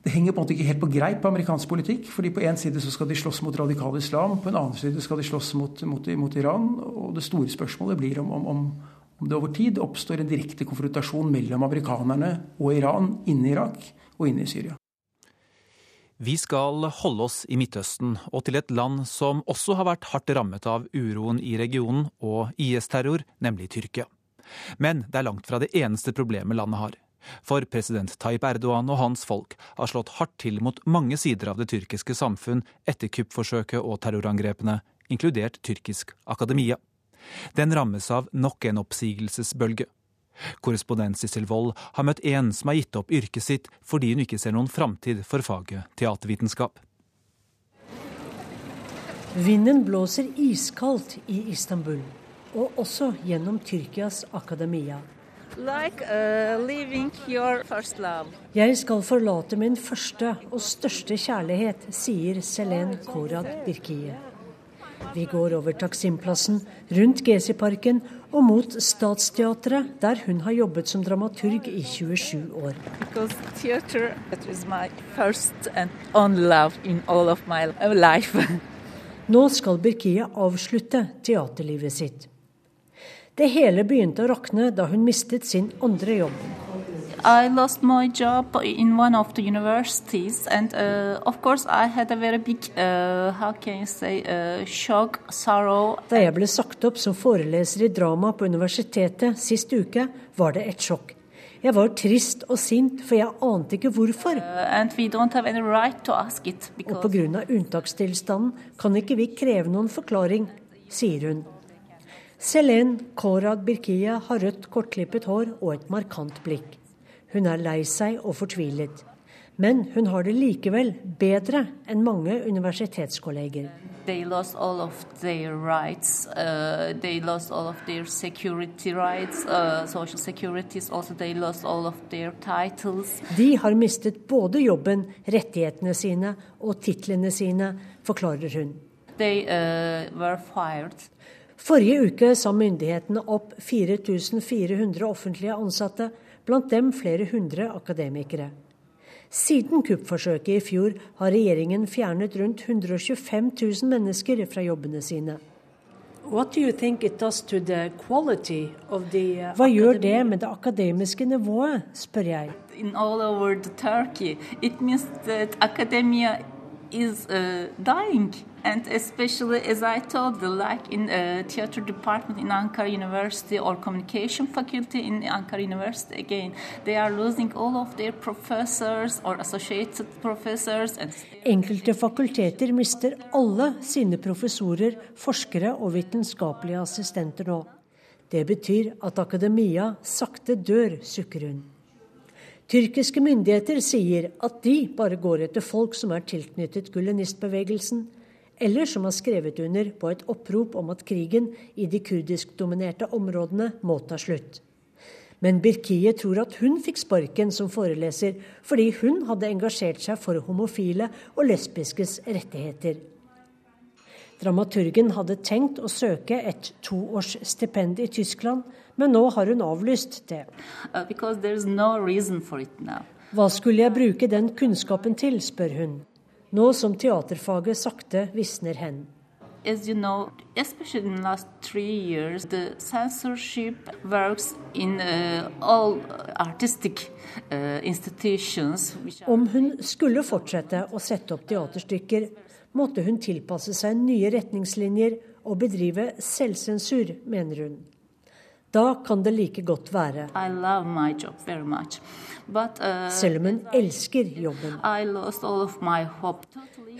Det henger på en måte ikke helt på greip amerikansk politikk. fordi På én side så skal de slåss mot radikal islam, på en annen side skal de slåss mot, mot, mot Iran. og Det store spørsmålet blir om, om, om det over tid oppstår en direkte konfrontasjon mellom amerikanerne og Iran inne i Irak og inne i Syria. Vi skal holde oss i Midtøsten og til et land som også har vært hardt rammet av uroen i regionen og IS-terror, nemlig Tyrkia. Men det er langt fra det eneste problemet landet har. For president Tayyip Erdogan og hans folk har slått hardt til mot mange sider av det tyrkiske samfunn etter kuppforsøket og terrorangrepene, inkludert tyrkisk akademia. Den rammes av nok en oppsigelsesbølge. Korrespondent Sissel Wold har møtt en som har gitt opp yrket sitt fordi hun ikke ser noen framtid for faget teatervitenskap. Vinden blåser iskaldt i Istanbul, og også gjennom Tyrkias akademia. Like uh, Jeg skal forlate min første og største kjærlighet, sier Selen Korad Birkiye. Vi går over Taksimplassen, rundt Gezi-parken og mot Statsteatret, der hun har jobbet som dramaturg i 27 år. [laughs] Nå skal Birkia avslutte teaterlivet sitt. Det hele begynte å rakne da hun mistet sin andre jobb. I lost my job in one of the universities, and uh, of course I had a very big, uh, how can you say, uh, shock, sorrow. Da jeg ble sagt opp som foreleser i drama på universitetet sist uke, var det et sjokk. Jeg var trist og sint, for jeg ante ikke hvorfor. Uh, right because... Og pga. unntakstilstanden kan ikke vi kreve noen forklaring, sier hun. Selen Korad Birkia har rødt, kortklippet hår og et markant blikk. Hun er lei seg og fortvilet. Men hun har det likevel bedre enn mange universitetskolleger. They lost all of their rights. Uh, they lost all of their security rights, uh, social securities. Also, they lost all of their titles. De har mistet både jobben, rettighetene sine og titlene sine, forklarer hun. They uh, were fired. Forrige uke sa myndighetene opp 4400 offentlige ansatte blant dem flere hundre akademikere. Siden kuppforsøket i fjor har regjeringen fjernet rundt 125 000 mennesker fra jobbene sine. Uh, Hva gjør det med det akademiske nivået, spør jeg. In all over Turkey, it means that academia is uh, dying. And especially, as I told you, like in a theater department in Ankara University or communication faculty in Ankara University, again, they are losing all of their professors or associated professors. Enkelte fakulteter mister alle sine professorer, forskere og vitenskapelige assistenter nå. Det betyr at akademia sakte dør, sukker hun. Tyrkiske myndigheter sier at de bare går etter folk som er tilknyttet gulenistbevegelsen, eller som har skrevet under på et opprop om at krigen i de kurdiskdominerte områdene må ta slutt. Men Birkiye tror at hun fikk sparken som foreleser fordi hun hadde engasjert seg for homofile og lesbiskes rettigheter. Dramaturgen hadde tenkt å søke et toårsstipend i Tyskland, men nå har hun avlyst det. Uh, Hva skulle jeg bruke den kunnskapen til, spør hun nå som teaterfaget sakte visner hen. As you know, especially in the last three years, the censorship works in uh, all artistic uh, institutions. Om hun skulle fortsette å sette opp teaterstykker, måtte hun tilpasse seg nye retningslinjer og bedrive selvsensur, mener hun. Da kan det like godt være. But, uh, hun elsker jobben.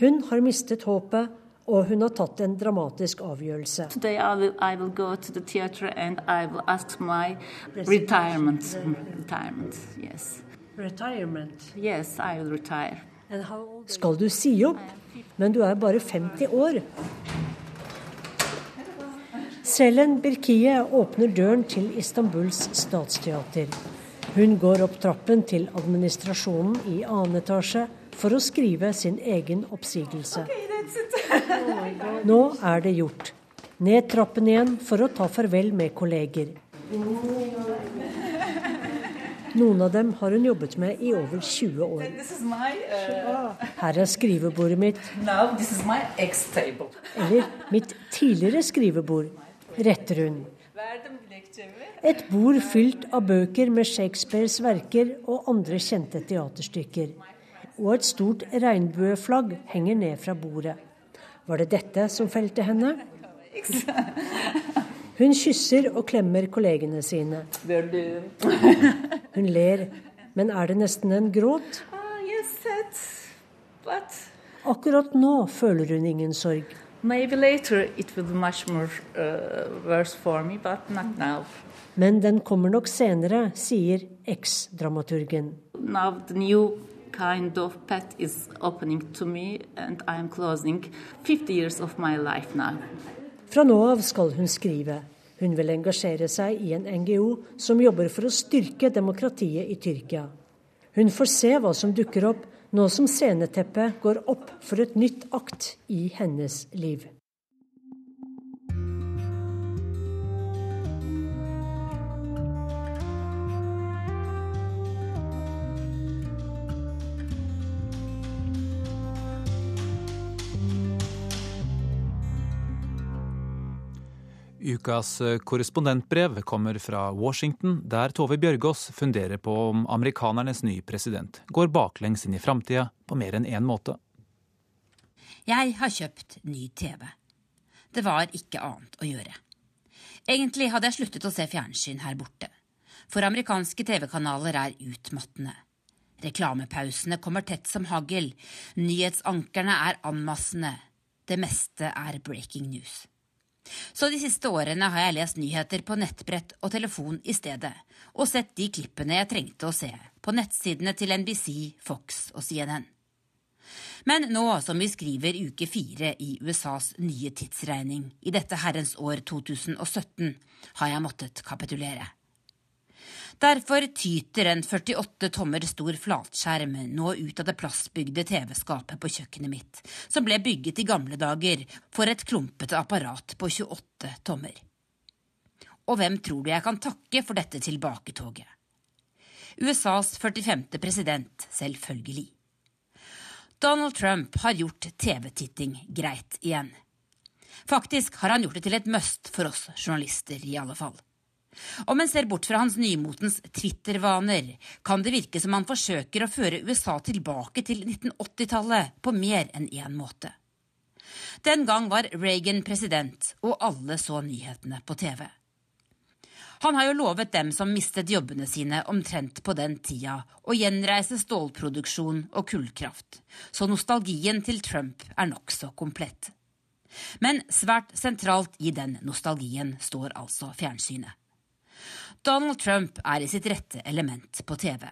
Hun har mistet håpet, og hun har tatt en dramatisk avgjørelse. I will, I will retirement. Retirement, yes. Retirement? Yes, retire. Skal du si opp? Men du er bare 50 år. Selen Birkiye åpner døren til Istanbuls statsteater. Hun går opp trappen til administrasjonen i annen etasje for å skrive sin egen oppsigelse. [laughs] Nå er det gjort. Ned trappen igjen for å ta farvel med kolleger. Noen av dem har hun jobbet med i over 20 år. Uh, Her er skrivebordet mitt. Eller mitt tidligere skrivebord retter hun. Et bord fylt av bøker med Shakespeares verker og andre kjente teaterstykker. Og et stort regnbueflagg henger ned fra bordet. Var det dette som felte henne? Hun kysser og klemmer kollegene sine. [laughs] Hun ler, men er det nesten en gråt? Akkurat nå føler hun ingen sorg. Maybe later it will be much more uh, worse for me, but not now. Men den kommer nok senere, sier eks-dramaturgen. Now the new kind of path is opening to me and I am closing 50 years of my life now. Fra nå av skal hun skrive. Hun vil engasjere seg i en NGO som jobber for å styrke demokratiet i Tyrkia. Hun får se hva som dukker opp nå som sceneteppet går opp for et nytt akt i hennes liv. Ukas eh, korrespondentbrev kommer fra Washington, der Tove Bjørgaas funderer på om amerikanernes nye president går baklengs inn i framtida på mer enn én måte. Jeg har kjøpt ny TV. Det var ikke annet å gjøre. Egentlig hadde jeg sluttet å se fjernsyn her borte, for amerikanske TV-kanaler er utmattende. Reklamepausene kommer tett som hagl, nyhetsankerne er anmassende, det meste er breaking news. Så de siste årene har jeg lest nyheter på nettbrett og telefon i stedet, og sett de klippene jeg trengte å se, på nettsidene til NBC, Fox og CNN. Men nå som vi skriver uke fire i USAs nye tidsregning, i dette herrens år 2017, har jeg måttet kapitulere. Derfor tyter en 48 tommer stor flatskjerm nå ut av det plastbygde TV-skapet på kjøkkenet mitt, som ble bygget i gamle dager for et klumpete apparat på 28 tommer. Og hvem tror du jeg kan takke for dette tilbaketoget? USAs 45. president, selvfølgelig. Donald Trump har gjort TV-titting greit igjen. Faktisk har han gjort det til et must for oss journalister, i alle fall. Om en ser bort fra hans nymotens Twitter-vaner, kan det virke som han forsøker å føre USA tilbake til 1980-tallet på mer enn én måte. Den gang var Reagan president, og alle så nyhetene på TV. Han har jo lovet dem som mistet jobbene sine omtrent på den tida, å gjenreise stålproduksjon og kullkraft, så nostalgien til Trump er nokså komplett. Men svært sentralt i den nostalgien står altså fjernsynet. Donald Trump er i sitt rette element på TV.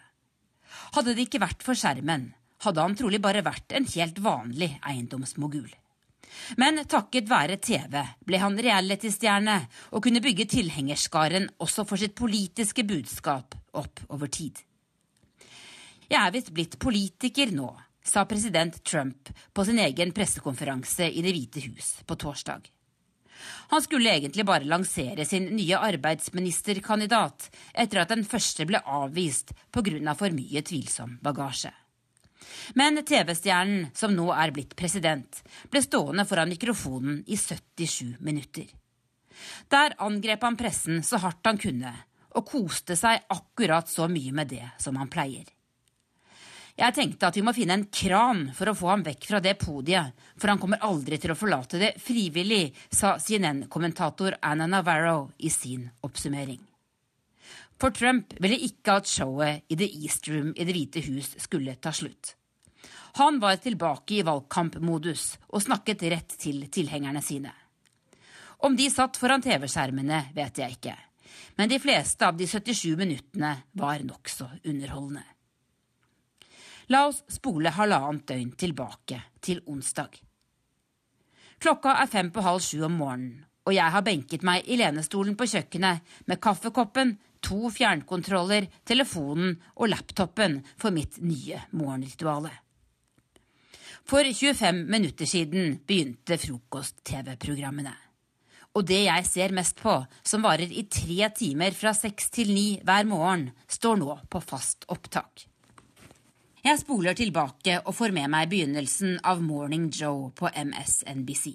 Hadde det ikke vært for skjermen, hadde han trolig bare vært en helt vanlig eiendomsmogul. Men takket være TV ble han reality-stjerne og kunne bygge tilhengerskaren også for sitt politiske budskap opp over tid. Jeg er visst blitt politiker nå, sa president Trump på sin egen pressekonferanse i Det hvite hus på torsdag. Han skulle egentlig bare lansere sin nye arbeidsministerkandidat etter at den første ble avvist pga. for mye tvilsom bagasje. Men TV-stjernen, som nå er blitt president, ble stående foran mikrofonen i 77 minutter. Der angrep han pressen så hardt han kunne, og koste seg akkurat så mye med det som han pleier. Jeg tenkte at vi må finne en kran for å få ham vekk fra det podiet, for han kommer aldri til å forlate det frivillig, sa CNN-kommentator Anna Navarro i sin oppsummering. For Trump ville ikke at showet i The East Room i Det hvite hus skulle ta slutt. Han var tilbake i valgkampmodus og snakket rett til tilhengerne sine. Om de satt foran TV-skjermene, vet jeg ikke, men de fleste av de 77 minuttene var nokså underholdende. La oss spole halvannet døgn tilbake til onsdag. Klokka er fem på halv sju om morgenen, og jeg har benket meg i lenestolen på kjøkkenet med kaffekoppen, to fjernkontroller, telefonen og laptopen for mitt nye morgenrituale. For 25 minutter siden begynte frokost-TV-programmene. Og det jeg ser mest på, som varer i tre timer fra seks til ni hver morgen, står nå på fast opptak. Jeg spoler tilbake og får med meg begynnelsen av Morning Joe på MSNBC.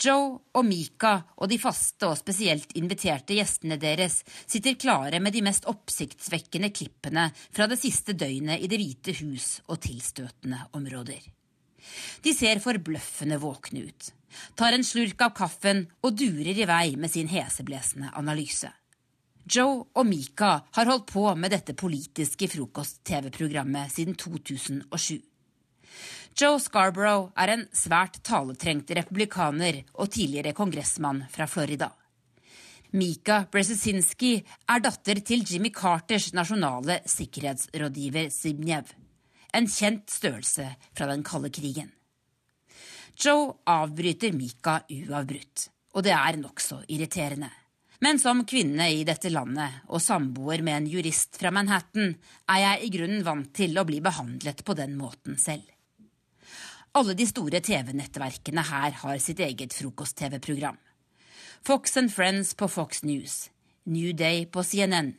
Joe og Mika og de faste og spesielt inviterte gjestene deres sitter klare med de mest oppsiktsvekkende klippene fra det siste døgnet i Det hvite hus og tilstøtende områder. De ser forbløffende våkne ut, tar en slurk av kaffen og durer i vei med sin heseblesende analyse. Joe og Mika har holdt på med dette politiske frokost-TV-programmet siden 2007. Joe Scarborough er en svært taletrengt republikaner og tidligere kongressmann fra Florida. Mika Brzezinski er datter til Jimmy Carters nasjonale sikkerhetsrådgiver Zibnev. en kjent størrelse fra den kalde krigen. Joe avbryter Mika uavbrutt, og det er nokså irriterende. Men som kvinne i dette landet og samboer med en jurist fra Manhattan er jeg i grunnen vant til å bli behandlet på den måten selv. Alle de store TV-nettverkene her har sitt eget frokost-TV-program. Fox and Friends på Fox News, New Day på CNN.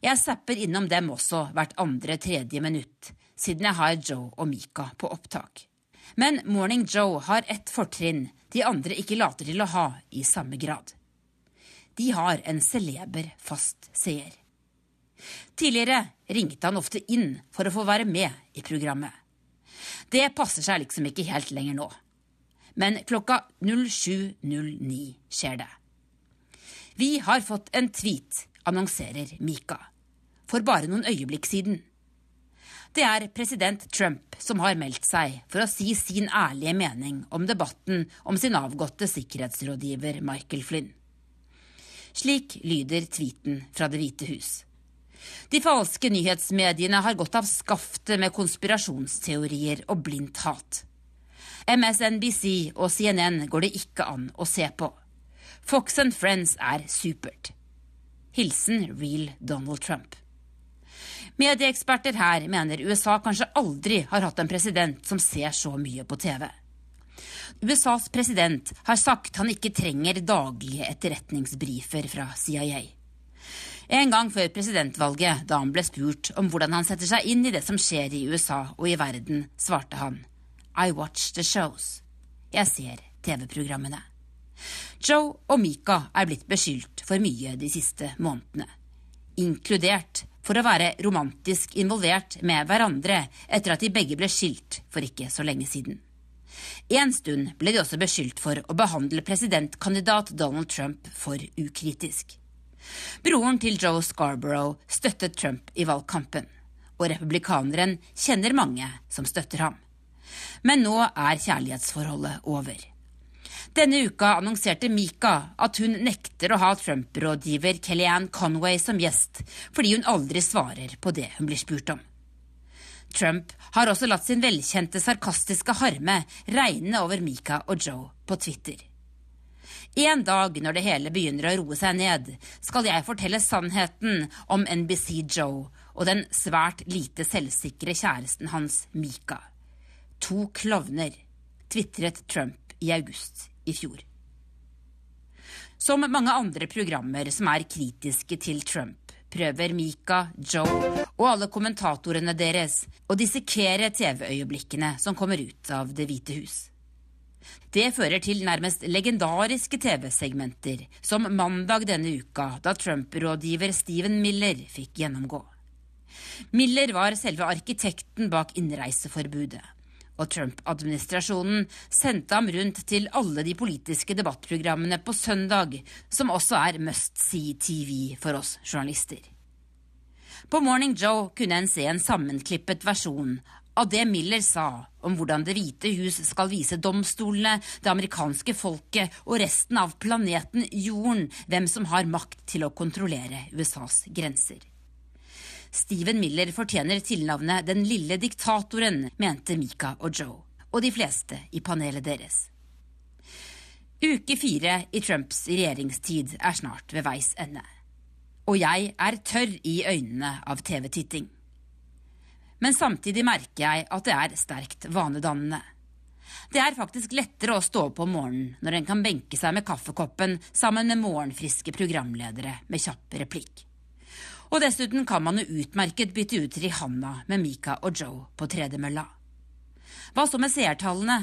Jeg zapper innom dem også hvert andre-tredje minutt, siden jeg har Joe og Mika på opptak. Men Morning Joe har ett fortrinn de andre ikke later til å ha i samme grad. De har en celeber fast seer. Tidligere ringte han ofte inn for å få være med i programmet. Det passer seg liksom ikke helt lenger nå. Men klokka 07.09 skjer det. Vi har fått en tweet, annonserer Mika. For bare noen øyeblikk siden. Det er president Trump som har meldt seg for å si sin ærlige mening om debatten om sin avgåtte sikkerhetsrådgiver Michael Flynn. Slik lyder tweeten fra Det hvite hus. De falske nyhetsmediene har gått av skaftet med konspirasjonsteorier og blindt hat. MSNBC og CNN går det ikke an å se på. Fox and Friends er supert. Hilsen real Donald Trump. Medieeksperter her mener USA kanskje aldri har hatt en president som ser så mye på TV. USAs president har sagt han ikke trenger daglige etterretningsbrifer fra CIA. En gang før presidentvalget, da han ble spurt om hvordan han setter seg inn i det som skjer i USA og i verden, svarte han I watch the shows. Jeg ser TV-programmene. Joe og Mika er blitt beskyldt for mye de siste månedene. Inkludert for å være romantisk involvert med hverandre etter at de begge ble skilt for ikke så lenge siden. En stund ble de også beskyldt for å behandle presidentkandidat Donald Trump for ukritisk. Broren til Joe Scarborough støttet Trump i valgkampen, og republikaneren kjenner mange som støtter ham. Men nå er kjærlighetsforholdet over. Denne uka annonserte Mika at hun nekter å ha Trump-rådgiver Kellyanne Conway som gjest, fordi hun aldri svarer på det hun blir spurt om. Trump har også latt sin velkjente sarkastiske harme regne over Mika og Joe på Twitter. En dag når det hele begynner å roe seg ned, skal jeg fortelle sannheten om NBC Joe og den svært lite selvsikre kjæresten hans, Mika. To klovner, tvitret Trump i august i fjor. Som mange andre programmer som er kritiske til Trump, prøver Mika, Joe og alle kommentatorene deres å dissekere TV-øyeblikkene som kommer ut av Det hvite hus. Det fører til nærmest legendariske TV-segmenter, som mandag denne uka, da Trump-rådgiver Steven Miller fikk gjennomgå. Miller var selve arkitekten bak innreiseforbudet, og Trump-administrasjonen sendte ham rundt til alle de politiske debattprogrammene på søndag, som også er must see TV for oss journalister. På Morning Joe kunne en se en sammenklippet versjon av det Miller sa om hvordan Det hvite hus skal vise domstolene, det amerikanske folket og resten av planeten Jorden hvem som har makt til å kontrollere USAs grenser. Steven Miller fortjener tilnavnet Den lille diktatoren, mente Mika og Joe, og de fleste i panelet deres. Uke fire i Trumps regjeringstid er snart ved veis ende. Og jeg er tørr i øynene av TV-titting. Men samtidig merker jeg at det er sterkt vanedannende. Det er faktisk lettere å stå opp om morgenen når en kan benke seg med kaffekoppen sammen med morgenfriske programledere med kjapp replikk. Og dessuten kan man jo utmerket bytte ut Rihanna med Mika og Joe på tredemølla. Hva så med seertallene?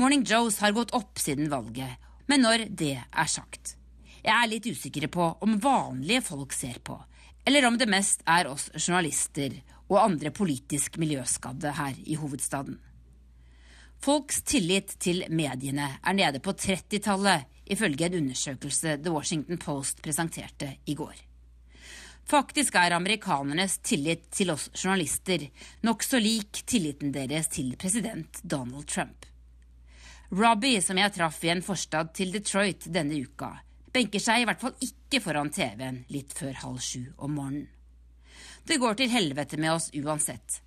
Morning Joes har gått opp siden valget, men når det er sagt Jeg er litt usikker på om vanlige folk ser på, eller om det mest er oss journalister og andre politisk miljøskadde her i hovedstaden. Folks tillit til mediene er nede på 30-tallet, ifølge en undersøkelse The Washington Post presenterte i går. Faktisk er amerikanernes tillit til oss journalister nokså lik tilliten deres til president Donald Trump. Robbie, som jeg traff i en forstad til Detroit denne uka, benker seg i hvert fall ikke foran TV-en litt før halv sju om morgenen. Det går til helvete med oss uansett.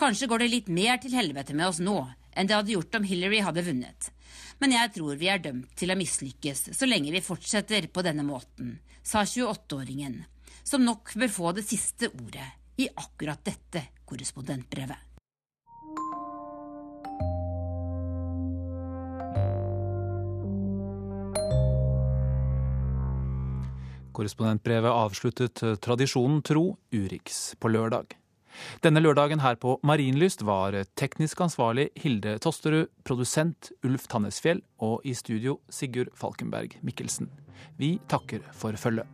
Kanskje går det litt mer til helvete med oss nå enn det hadde gjort om Hillary hadde vunnet. Men jeg tror vi er dømt til å mislykkes så lenge vi fortsetter på denne måten, sa 28-åringen, som nok bør få det siste ordet i akkurat dette korrespondentbrevet. Korrespondentbrevet avsluttet tradisjonen tro Urix på lørdag. Denne lørdagen her på Marienlyst var teknisk ansvarlig Hilde Tosterud, produsent Ulf Tannesfjell og i studio Sigurd Falkenberg Mikkelsen. Vi takker for følget.